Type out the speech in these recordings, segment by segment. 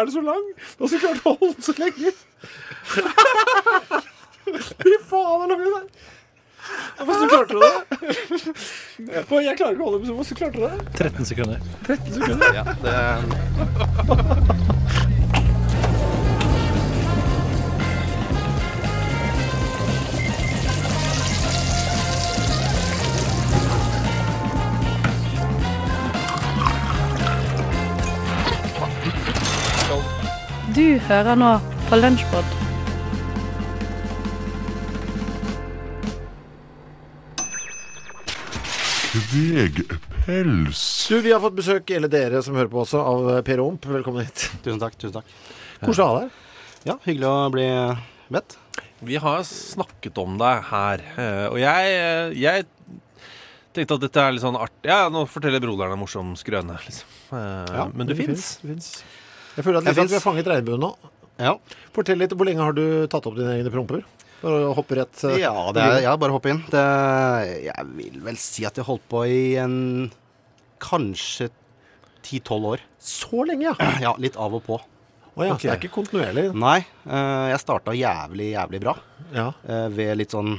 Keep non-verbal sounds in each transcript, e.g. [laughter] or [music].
Er det så lang? Har så klart å holde den så lenge. Fy faen, det lang du er. Hvordan klarte du det? Jeg klarer ikke å holde den. Hvordan klarte du det? 13 sekunder. 13 sekunder. Ja, det Du hører nå på Lunsjpod. Kvegpels. Du, Vi har fått besøk, eller dere som hører på også, av Per Omp. Velkommen hit. Tusen takk. tusen takk Koselig å ha deg. Ja, hyggelig å bli bedt. Vi har snakket om deg her, eh, og jeg, eh, jeg tenkte at dette er litt sånn artig. Ja, nå forteller broderen en morsom skrøne, liksom. Eh, Ja, Men du fins. Jeg føler at, Jeg at vi har fanget regnbuen nå. Ja, Fortell litt, Hvor lenge har du tatt opp dine egne promper? For å hoppe rett eh, ja, det er, ja bare hopp inn. Det, jeg vil vel si at jeg holdt på i en kanskje 10-12 år. Så lenge, ja. [clears throat] Ja, litt av og på. Oh, ja, okay. Så det er ikke kontinuerlig? Nei, Uh, jeg starta jævlig, jævlig bra Ja. Uh, ved litt sånn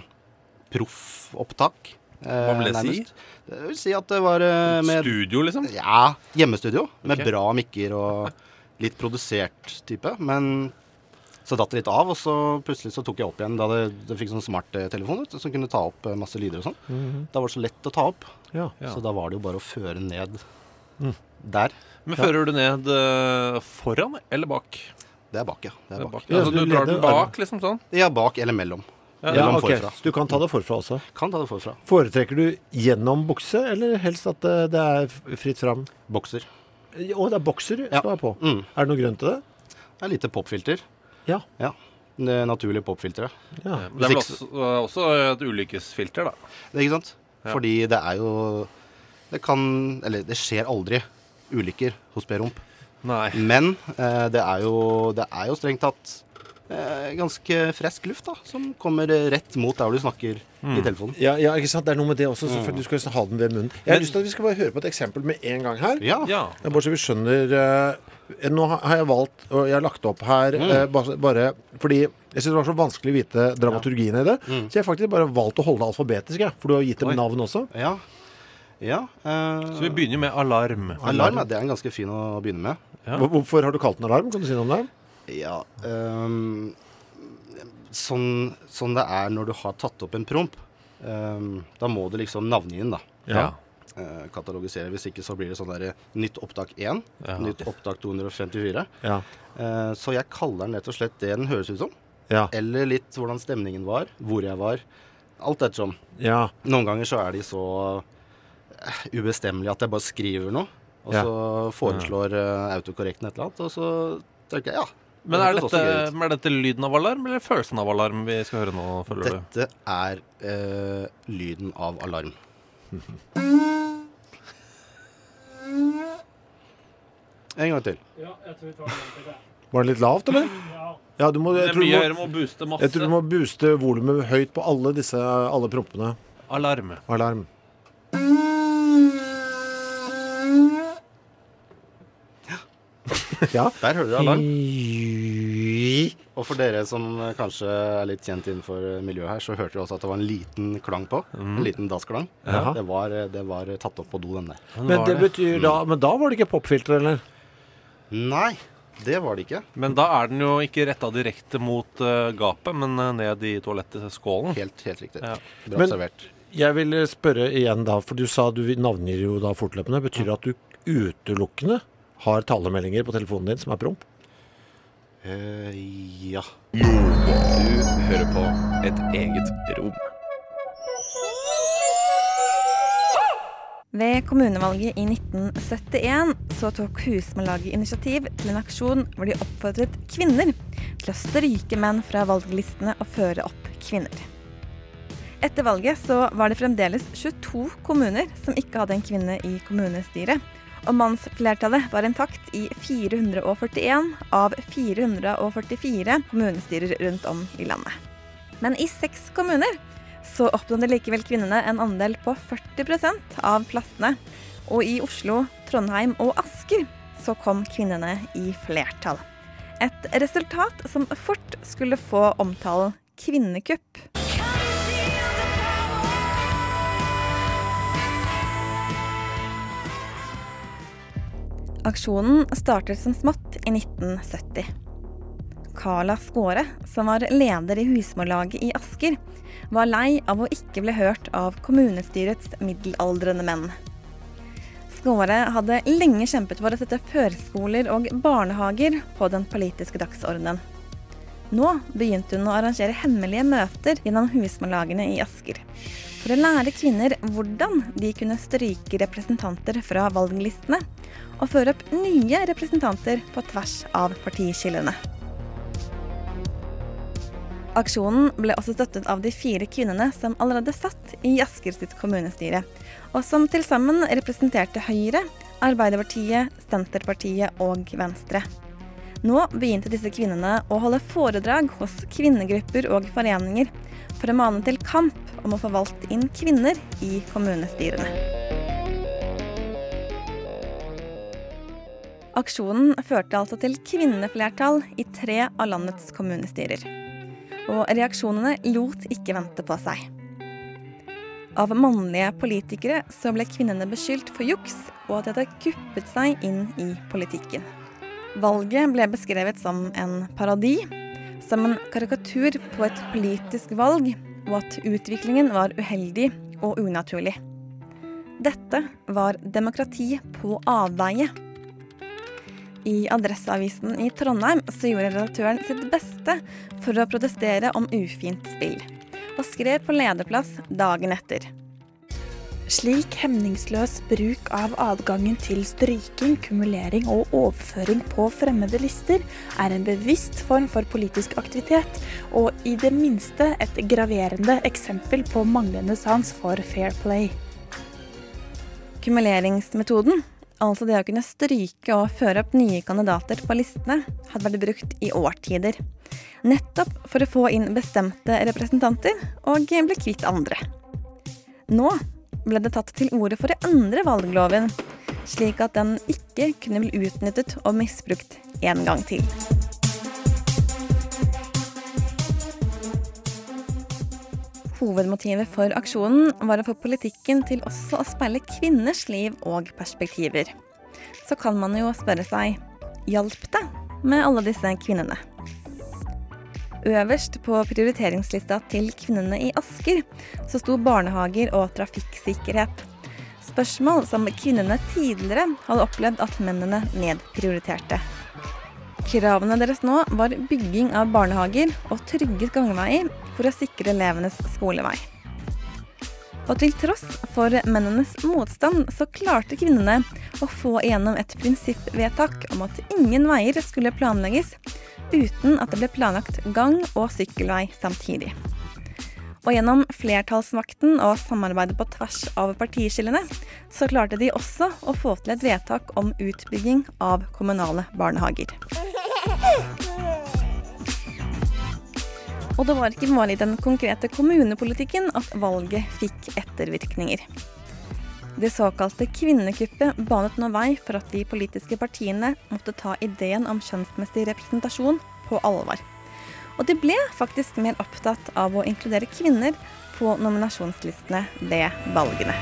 proffopptak. eh, Hva vil det si? Det vil si at det var med Studio, liksom. Ja, hjemmestudio med Ok. bra mikker og litt produsert type. Men så datt det litt av, og så plutselig så tok jeg opp igjen da det, det fikk sånn smarttelefon du, som kunne ta opp eh, masse lyder og sånn. Mhm. Da var det så lett å ta opp, ja. Ja. så da var det jo bare å føre ned Mm. der. Men fører du ned eh, foran eller bak? Det er bak, ja. Det Det er bak. bak. Ja, Altså, så du du drar den bak, liksom sånn? Ja, bak eller mellom. Ja, ok. forfra. Så du kan ta det forfra også. Kan ta det forfra. Foretrekker du gjennom bukse, eller helst at det, det er fritt fram? Bokser. Å, det er bokser Ja. som er på. Mm. Er det noen grunn til det? Det er lite popfilter. Ja. Ja. Det er naturlige popfiltre. ja. Det er vel også, også et ulykkesfilter, da. Det er ikke sant? Ja. Fordi det er jo Det kan Eller det skjer aldri ulykker hos Per-Rump. Nei. Men eh, det, er jo, det er jo strengt tatt eh, ganske frisk luft da, som kommer rett mot der du snakker Mm. i telefonen. Ja, ja, ikke sant? Det er noe med det også. Mm. du skal ha den ved munnen. Jeg har lyst til at vi skal bare høre på et eksempel med en gang her. Ja. Ja. Bare så vi skjønner uh, Nå har jeg valgt, og jeg har lagt opp her eh, bare, bare fordi jeg syns det var så vanskelig å vite dramaturgien i det. Så jeg har faktisk bare valgt å holde det alfabetisk, jeg. For du har gitt dem Oi. navn også. Ja. ja uh, Så vi begynner med alarm. Alarm, ja, det er en ganske fin å begynne med. Ja. Hvorfor har du kalt den alarm? Kan du si noe om det? Ja Um, sånn, sånn det er når du har tatt opp en promp. Um, da må du liksom navngi den, da. Ja. Uh, katalogisere. Hvis ikke så blir det sånn der nytt opptak 1. Ja. Nytt opptak 254. Ja. Uh, så jeg kaller den rett og slett det den høres ut som. Ja. Eller litt hvordan stemningen var, hvor jeg var. Alt ettersom. ja. Noen ganger så er de så eh, ubestemmelige at jeg bare skriver noe. Og Ja. så foreslår uh, autokorrekten et eller annet, og så tenker jeg ja. Men er dette, er dette lyden av alarm, eller følelsen av alarm vi skal høre nå, føler du? Dette er uh, lyden av alarm. En gang til. Var det litt lavt, eller? Ja, du må, jeg tror du må, må booste masse. jeg tror du må booste volumet høyt på alle disse alle prompene. Alarm. Alarm. Ja. Der hører du alarm. Og for dere som eh, kanskje er litt kjent innenfor eh, miljøet her, så hørte dere også at det var en liten klang på. En liten dassklang. Ja. Det, var, eh, det var tatt opp på do, den der. Men det betyr da Men da var det ikke popfilter, eller? Nei, det var det ikke. Men da er den jo ikke retta direkte mot uh, gapet, men uh, ned i toalettskålen. Helt, helt riktig. Ja. Bra Men- observert. Jeg vil spørre igjen da, for du sa du navngir jo da fortløpende. Betyr det at du utelukkende har talemeldinger på telefonen din som er promp? Eh, ja. Du hører på et eget rom. Ved kommunevalget i 1971 så tok Husmannlaget initiativ til en aksjon hvor de oppfordret kvinner til å stryke menn fra valglistene og føre opp kvinner. Etter valget så var det fremdeles 22 kommuner som ikke hadde en kvinne i kommunestyret. Og mannsflertallet var intakt i 441 av 444 kommunestyrer rundt om i landet. Men i seks kommuner så oppnådde likevel kvinnene en andel på 40% av plassene. Og i Oslo, Trondheim og Asker så kom kvinnene i flertall. Et resultat som fort skulle få omtalen kvinnekupp. Aksjonen startet som smått i 1970. Carla Skåre, som var leder i Husmorlaget i Asker, var lei av å ikke bli hørt av kommunestyrets middelaldrende menn. Skåre hadde lenge kjempet for å sette førskoler og barnehager på den politiske dagsordenen. Nå begynte hun å arrangere hemmelige møter gjennom husmorlagene i Asker. For å lære kvinner hvordan de kunne stryke representanter fra valglistene, og føre opp nye representanter på tvers av partiskillene. Aksjonen ble også støttet av de fire kvinnene som allerede satt i Asker sitt kommunestyre, og som til sammen representerte Høyre, Arbeiderpartiet, Senterpartiet og Venstre. Nå begynte disse kvinnene å holde foredrag hos kvinnegrupper og foreninger for å mane til kamp om å få valgt inn kvinner i kommunestyrene. Aksjonen førte altså til kvinneflertall i tre av landets kommunestyrer. Og reaksjonene lot ikke vente på seg. Av mannlige politikere så ble kvinnene beskyldt for juks og at de hadde kuppet seg inn i politikken. Valget ble beskrevet som en parodi, som en karikatur på et politisk valg, og at utviklingen var uheldig og unaturlig. Dette var demokrati på avveie. I Adresseavisen i Trondheim så gjorde redaktøren sitt beste for å protestere om ufint spill, og skrev på lederplass dagen etter. Slik hemningsløs bruk av adgangen til stryking, kumulering og overføring på fremmede lister er en bevisst form for politisk aktivitet, og i det minste et graverende eksempel på manglende sans for fair play. Kumuleringsmetoden, altså det å kunne stryke og føre opp nye kandidater på listene, hadde vært brukt i årtider. Nettopp for å få inn bestemte representanter og bli kvitt andre. Nå ble det tatt til orde for å endre valgloven, slik at den ikke kunne bli utnyttet og misbrukt en gang til. Hovedmotivet for aksjonen var å få politikken til også å speile kvinners liv og perspektiver. Så kan man jo spørre seg hjalp det med alle disse kvinnene? Øverst på prioriteringslista til kvinnene i Asker så sto barnehager og trafikksikkerhet. Spørsmål som kvinnene tidligere hadde opplevd at mennene nedprioriterte. Kravene deres nå var bygging av barnehager og trygget gangveier for å sikre elevenes skolevei. Og til tross for mennenes motstand, så klarte kvinnene å få igjennom et prinsippvedtak om at ingen veier skulle planlegges uten at det ble planlagt gang- og sykkelvei samtidig. Og gjennom flertallsmakten og samarbeidet på tvers av partiskillene, så klarte de også å få til et vedtak om utbygging av kommunale barnehager. Og det var ikke bare i den konkrete kommunepolitikken at valget fikk ettervirkninger. Det såkalte kvinnekuppet banet nå vei for at de politiske partiene måtte ta ideen om kjønnsmessig representasjon på alvor. Og de ble faktisk mer opptatt av å inkludere kvinner på nominasjonslistene ved valgene.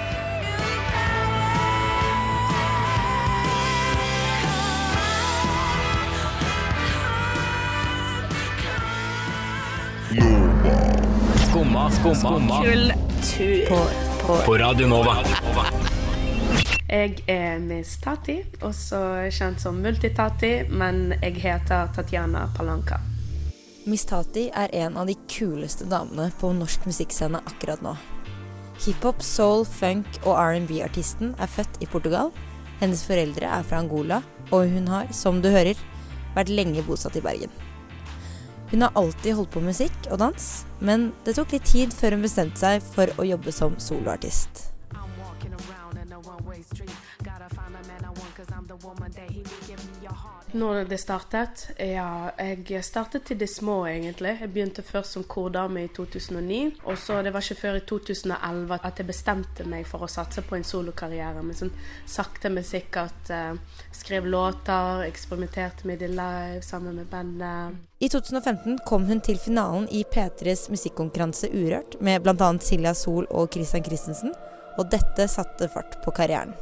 Skumma, skumma, Kultur. på Radio Nova. Jeg er Miss Tati, også kjent som Multitati, men jeg heter Tatjana Palanka. Miss Tati er en av de kuleste damene på norsk musikkscene akkurat nå. Hiphop, soul, funk og R&B-artisten er født i Portugal. Hennes foreldre er fra Angola, og hun har, som du hører, vært lenge bosatt i Bergen. Hun har alltid holdt på med musikk og dans, men det tok litt tid før hun bestemte seg for å jobbe som soloartist. Når det startet? Ja, jeg startet til det små, egentlig. Jeg begynte først som kordame i 2009. Og så det var ikke før i 2011 at jeg bestemte meg for å satse på en solokarriere. Men sånn sakte, men sikkert eh, skrev låter, eksperimenterte med det live sammen med bandet. I 2015 kom hun til finalen i P3s musikkonkurranse Urørt med bl.a. Silja Sol og Christian Christensen, og dette satte fart på karrieren.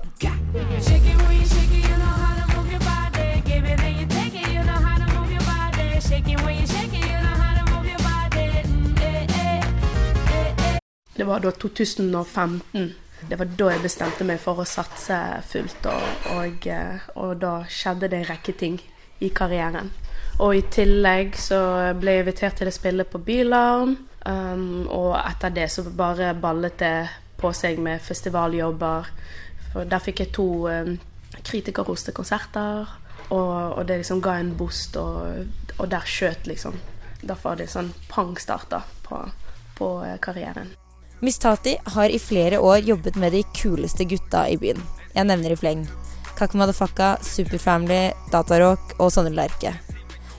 Det var da 2015. Det var da jeg bestemte meg for å satse fullt, og, og, eh, og da skjedde det en rekke ting i karrieren. Og i tillegg så ble jeg invitert til å spille på Bylarm, um, og etter det så bare ballet det på seg med festivaljobber. For der fikk jeg to um, kritikerroste konserter, og, og det liksom ga en boost, og, og der skjøt liksom. Derfor var det sånn pang-starta på, på eh, karrieren. Miss Tati har i flere år jobbet med de kuleste gutta i byen. Jeg nevner i fleng. Kakmadafakka, Superfamily, Datarock og Sondre Lerche.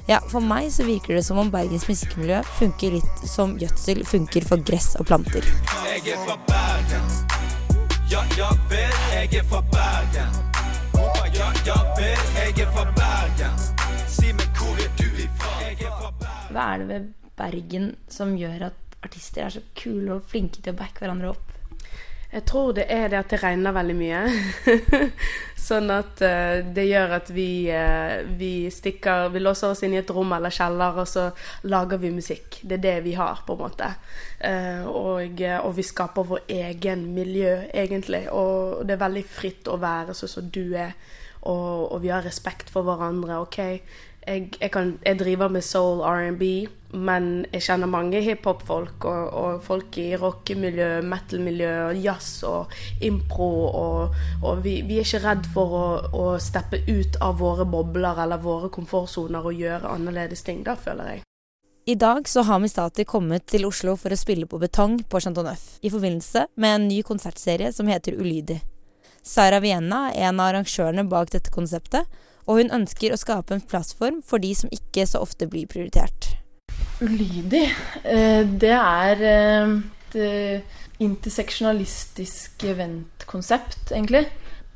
Ja, for meg så virker det som om Bergens musikkmiljø funker litt som gjødsel funker for gress og planter. Jeg er fra Bergen. Ja, ja vel, jeg er fra Bergen. Ja, ja vel, jeg er fra Bergen. Si meg hvor er du ifra? Jeg er fra Bergen. Hva er det ved Bergen som gjør at artister er så kule og flinke til å backe hverandre opp? Jeg tror det er det at det regner veldig mye. [laughs] sånn at uh, det gjør at vi, uh, vi stikker Vi låser oss inn i et rom eller kjeller, og så lager vi musikk. Det er det vi har, på en måte. Uh, og, og vi skaper vår egen miljø, egentlig. Og det er veldig fritt å være sånn som du er, og, og vi har respekt for hverandre. OK, jeg, jeg, kan, jeg driver med soul R&B, men jeg kjenner mange hiphop-folk og, og, folk i rockemiljø, metal-miljø, jazz og impro. Og, og vi, vi, er ikke redd for å, å, steppe ut av våre bobler eller våre komfortsoner og gjøre annerledes ting. Da føler jeg. I dag så har Mistati kommet til Oslo for å spille på Betong på Chateau Neuf i forbindelse med en ny konsertserie som heter Ulydig. Sara Vienna er en av arrangørene bak dette konseptet, og hun ønsker å skape en plattform for de som ikke så ofte blir prioritert. Ulydig, eh, det er eh, et eh, interseksjonalistisk eventkonsept, egentlig.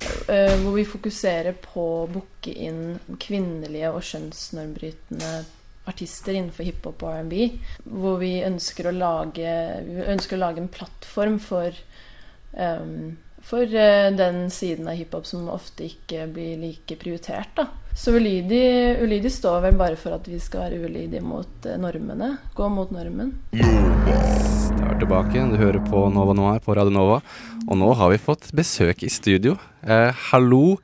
Hvor vi fokuserer på å booke inn kvinnelige og kjønnsnormbrytende artister innenfor hiphop og R&B. Hvor vi ønsker lage, ønsker å lage en plattform for um, for uh, den siden av hiphop som ofte ikke blir like prioritert. Da. Så ulydig, ulydig, står vel bare for at vi skal være ulydige mot uh, normene. Gå mot normen. Det er tilbake. Du hører på Nova Noir på Radio Nova. Og nå har vi fått besøk i studio. Eh, hallo,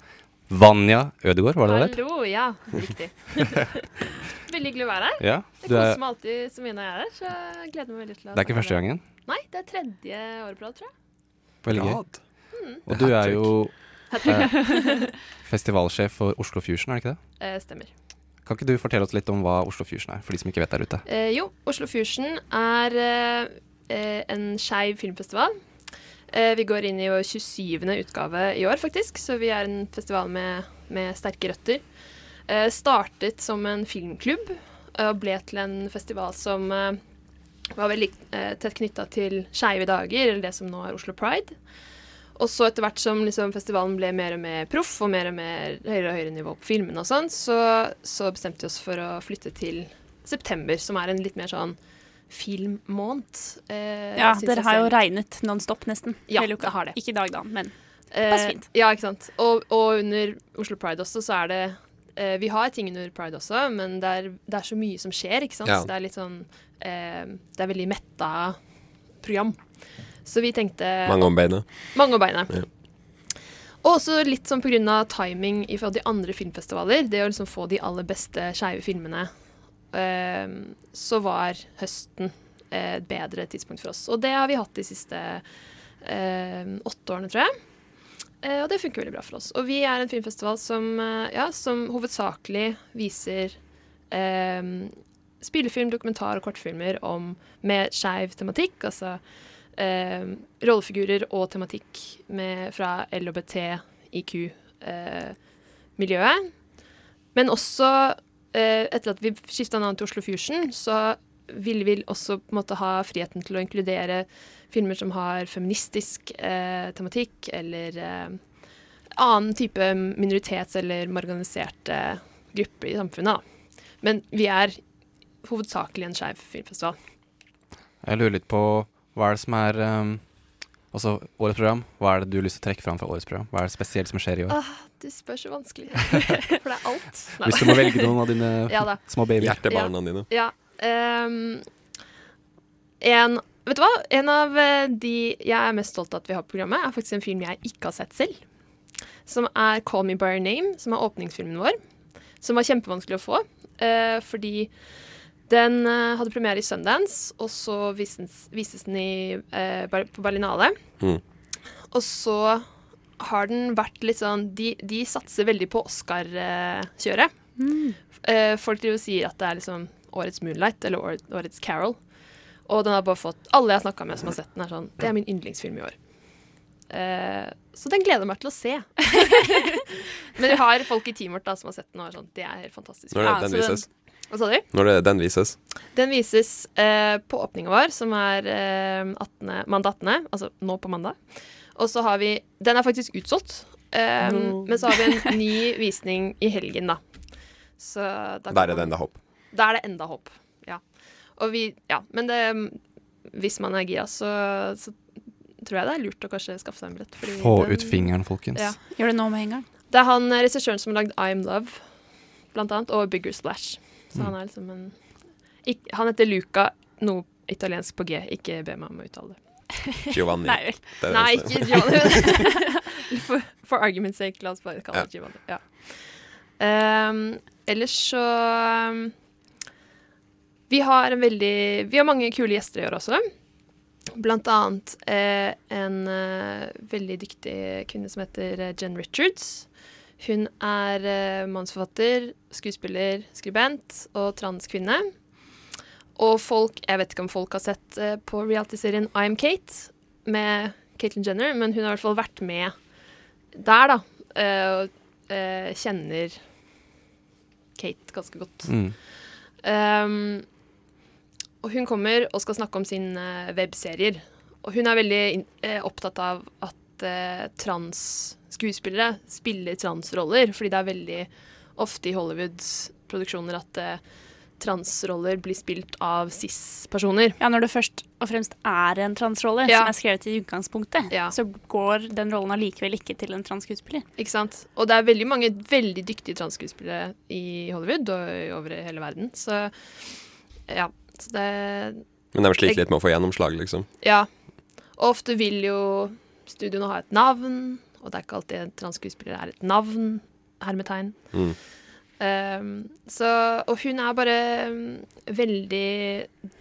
Vanja Ødegaard, var det det? Hallo, ja. Riktig. [laughs] veldig hyggelig å være her. Ja, jeg koser meg alltid så mye når jeg er her, så jeg gleder meg veldig til å Det er ikke første gangen? Nei, det er tredje året på rad, tror jeg. Veldig gøy. Og du er jo eh, [laughs] festivalsjef for Oslo Fusion, er det ikke det? Eh, stemmer. Kan ikke du fortelle oss litt om hva Oslo Fusion er, for de som ikke vet der ute? Eh, jo, Oslo Fusion er eh, en skeiv filmfestival. Eh, vi går inn i vår 27. utgave i år, faktisk, så vi er en festival med, med sterke røtter. Eh, startet som en filmklubb og ble til en festival som var veldig tett knytta til Skeive dager, eller det som nå er Oslo Pride. Og så etter hvert som liksom festivalen ble mer og mer proff og mer og mer høyere og høyere nivå på filmene og sånn, så, så, bestemte vi oss for å flytte til september, som er en litt mer sånn filmmåned. Eh, ja, dere har jo regnet non stop nesten ja, hele uka. Har det. Ikke i dag, da, men eh, pass fint. Ja, ikke sant. Og, og, under Oslo Pride også, så er det eh, Vi har ting under Pride også, men det er, det er så mye som skjer, ikke sant. Ja. Så det er litt sånn eh, Det er veldig metta program. Så vi tenkte Mange om beinet. Mange om beinet. Ja. Og også litt sånn pga. timing i forhold til andre filmfestivaler. Det å liksom få de aller beste skeive filmene. Uh, så var høsten et bedre tidspunkt for oss. Og det har vi hatt de siste eh, åtte årene, tror jeg. Eh, og det funker veldig bra for oss. Og vi er en filmfestival som, eh, ja, som hovedsakelig viser eh, spillefilm, dokumentar og kortfilmer om, med skeiv tematikk. Altså eh, rollefigurer og tematikk med, fra LHBT-IQ-miljøet. Men også, eh, etter at vi skifta navn til Oslo Fusion, så ville vi også på en måte ha friheten til å inkludere filmer som har feministisk eh, tematikk, eller eh, annen type minoritets- eller marginaliserte grupper i samfunnet. Da. Men vi er hovedsakelig en skeiv filmfestival. Jeg lurer litt på hva er det som er um, Altså årets program. Hva er det du har lyst til å trekke fram fra årets program? Hva er det spesielt som skjer i år? Ah, du spør så vanskelig. [laughs] For det er alt. Nei. Hvis du må velge noen av dine Ja små babyer. Hjertebarna dine. Ja. Um, en, vet du hva? En av eh, de jeg er mest stolt av at vi har på programmet, er faktisk en film jeg ikke har sett selv. Som er 'Call Me By Your Name', som er åpningsfilmen vår. Som var kjempevanskelig å få, uh, fordi den eh, hadde premiere i Sundance, og så vises, vises den i, eh, på Berlinale. Mm. Og så har den vært litt sånn De, de satser veldig på Oscar-kjøret. Eh, folk driver og sier at det er liksom årets Moonlight, eller år, årets Carol. Og den har bare fått Alle jeg har snakka med som har sett den, er sånn Det er min yndlingsfilm i år. Eh, så den gleder jeg meg til å se. [laughs] Men vi har folk i teamet vårt da, som har sett den og er sånn Det er helt fantastisk. Når er det den vises? Hva sa du? Når det den vises? Den vises eh, på åpninga vår, som er eh, 18., mandag 18., altså nå på mandag. Og så har vi Den er faktisk utsolgt. Eh, No. Men så har vi en ny visning i helgen, da. Så da Der er det enda håp. Da er det enda håp. Ja. Og vi Ja, men det Hvis man er gira, så, så tror jeg det er lurt å kanskje skaffe seg en billett. fordi Få den- ut fingeren, folkens. Ja. Gjør det nå med en gang. Det er han eh, regissøren som har lagd I'm Love, blant annet, og Bigger Splash. Så Mm. han er liksom en ikk- Han heter Luca, noe italiensk på G. Ikke be meg om å uttale det. [laughs] Giovanni. Nei. Det Nei ikke Giovanni. [laughs] for, for argument's sake, la oss bare kalle det Giovanni. Ja. Um, ellers så um, Vi har en veldig Vi har mange kule gjester i år også. Blant annet eh, en eh, veldig dyktig kvinne som heter eh, Jen Richards. Hun er uh, mannsforfatter, skuespiller, skribent og transkvinne. Og folk Jeg vet ikke om folk har sett uh, på realityserien I'm Kate med Caitlyn Jenner, men hun har i hvert fall vært med der, da. og eh, kjenner Kate ganske godt. Mm. Um, og hun kommer og skal snakke om sine webserier. Og hun er veldig opptatt av at eh, transskuespillere spiller transroller, fordi det er veldig ofte i Hollywoods produksjoner at eh, transroller blir spilt av cis-personer. Ja, Når det først og fremst er en transrolle Ja. som er skrevet i utgangspunktet, så går den rollen allikevel ikke til en transskuespiller. Ikke sant? Og det er veldig mange veldig dyktige transskuespillere i Hollywood og over hele verden. Så ja. Så det Men de sliter litt med å få gjennomslag, liksom. Ja. Og ofte vil jo studioene ha et navn, og det er ikke alltid en transskuespiller er et navn. Hermetegn. Mm. Um, så, og hun er bare um, veldig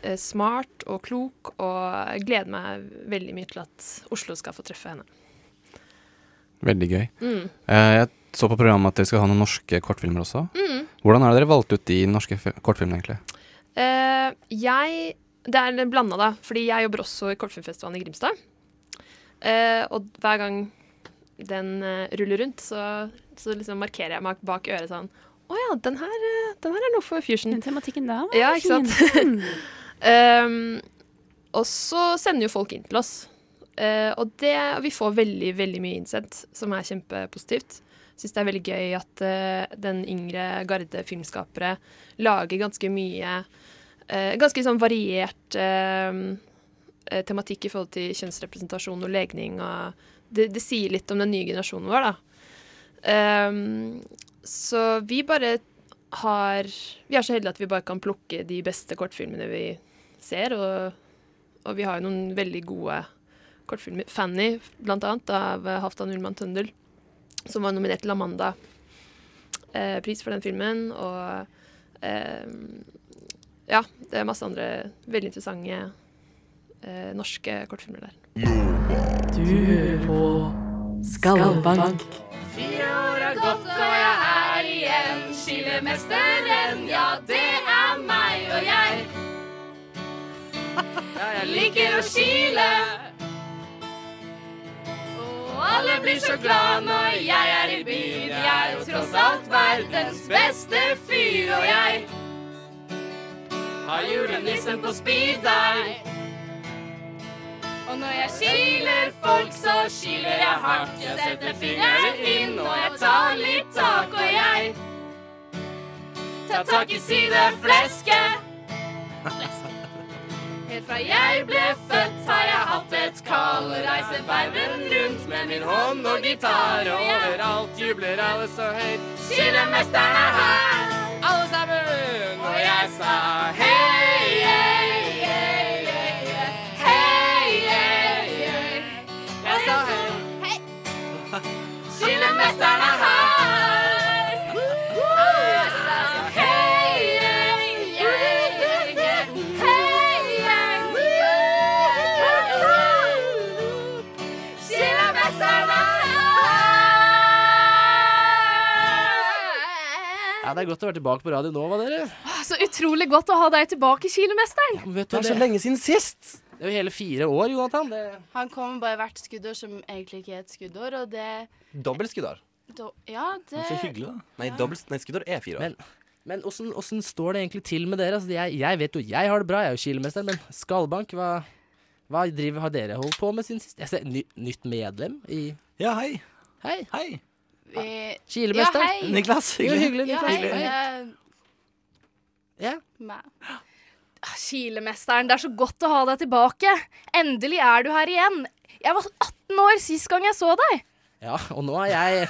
uh, smart og klok, og jeg gleder meg veldig mye til at Oslo skal få treffe henne. Veldig gøy. Mm. Uh, jeg så på programmet at dere skal ha noen norske kortfilmer også. Mm. Hvordan er det dere valgte ut de norske fi- kortfilmene, egentlig? Uh, jeg Det er blanda, da. Fordi jeg jobber også i Kortfilmfestivalen i Grimstad. Uh, og hver gang den eh, ruller rundt, så, så liksom markerer jeg meg bak øret sånn Å ja, den her, eh, den her er noe for fusion. Den tematikken der var ja, ikke sant? um, [laughs] og så sender jo folk inn til oss. Uh, og det, vi får veldig, veldig mye innsendt, som er kjempepositivt. Syns det er veldig gøy at uh, den yngre garde filmskapere lager ganske mye uh, Ganske sånn variert eh, eh, tematikk i forhold til kjønnsrepresentasjon og legning. Og det, det sier litt om den nye generasjonen vår, da. Um, så vi bare har Vi er så heldige at vi bare kan plukke de beste kortfilmene vi ser, og, og vi har jo noen veldig gode kortfilmer. 'Fanny', blant annet, av eh, Halvdan Ullmann Tøndel, som var nominert til Amanda-pris for den filmen. Og eh, ja, det er masse andre veldig interessante eh, norske kortfilmer der. Du hører på Skallbank. Fire år har gått, og jeg er her igjen. Skillemesteren, ja, det er meg og jeg. Jeg liker å skile. Og alle blir så glad når jeg er i byen. Jeg er jo tross alt verdens beste fyr, og jeg har julenissen på speed dial. Og når jeg kiler folk, så kiler jeg hardt. Jeg setter fingeren inn, og jeg tar litt tak, og jeg tar tak i sideflesket. Helt fra jeg ble født, har jeg hatt et kall. Reiser verden rundt med min hånd og gitar. Overalt jubler alle så høyt. Kilemesteren er her, alle sammen. Og jeg sa hei, hei, Kilemesteren er her. Og jeg sa hei, hei, hei, hei, hei, hei. Kilemesteren er Ja, Det er godt å være tilbake på Radio Nova, dere. Så utrolig godt å ha deg tilbake, kilemesteren. Men vet du, det er så lenge siden sist. Det er jo hele fire år, Jonathan. Det Han kommer bare hvert skuddår, som egentlig ikke er et skuddår, og det Dobbelt skuddår. Do... Ja, det Så hyggelig, da. Nei, dobbelt nei, skuddår er fire år. Men, men åssen åssen står det egentlig til med dere? Altså, jeg, jeg vet jo jeg har det bra, jeg er jo kilemester, men Skallbank, hva, hva driver, har dere holdt på med siden sist? Jeg ser ny, nytt medlem i Ja, hei. Hei. Hei. vi Kilemester. Ja, hei. Niklas, Jo, hyggelig. hyggelig. Ja, hei. Hei. eh, Ja. Ah, Kilemesteren, det er så godt å ha deg tilbake. Endelig er du her igjen. Jeg var 18 år sist gang jeg så deg. ja, og nå er jeg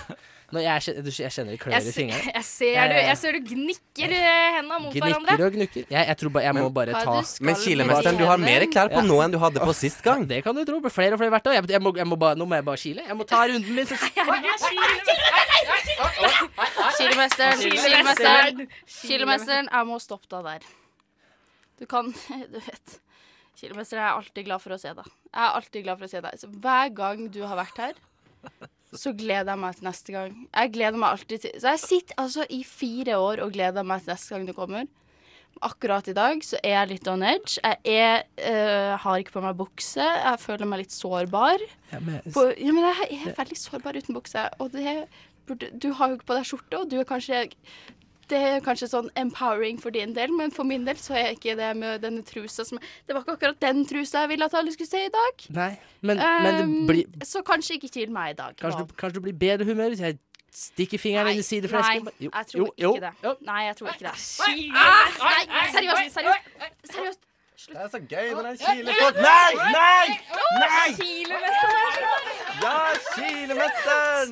nå jeg, du- jeg kjenner det klør i fingrene. [laughs] jeg, ser, du, jeg ser du gnikker eh, hendene mot hverandre. Gnikker og gnukker. Jeg, jeg tror bare jeg må bare ta Men kilemesteren, du har mer klær på Ja. nå enn du hadde på sist gang. Det kan du tro. Flere og flere hvert år. Jeg, jeg må, jeg må bare, nå må jeg bare kile. Jeg må ta runden min. Kilemesteren. kilemesteren, kilemesteren, jeg må stoppe deg der. Du kan [laughs] Du vet. Kilemesteren jeg er alltid glad for å se deg. Jeg er alltid glad for å se deg. Så hver gang du har vært her, så gleder jeg meg til neste gang. Jeg gleder meg alltid til Så jeg sitter altså i fire år og gleder meg til neste gang du kommer. Akkurat i dag så er jeg litt on edge. Jeg er, øh, har ikke på meg bukse. Jeg føler meg litt sårbar. ja, men, På, ja, men jeg er veldig sårbar uten bukse. Og det burde, du har jo ikke på deg skjorte, og du er kanskje Det er kanskje sånn empowering for din del, men for min del så er ikke det med denne trusa som Det var ikke akkurat den trusa jeg ville at alle skulle se i dag. nei, men, men det Um, blir Så kanskje ikke til meg i dag. Kanskje du, kanskje du blir bedre humør hvis jeg stikker fingeren inn i sideflesken? Nei, Jo, jeg tror jo, jo, ikke det. jo. Nei, jeg tror ikke det. Nei, seriøst, seriøst. seriøst. Det er så gøy når han kiler folk. Nei! Nei! Nei! Kilemesteren. Ja, kilemesteren!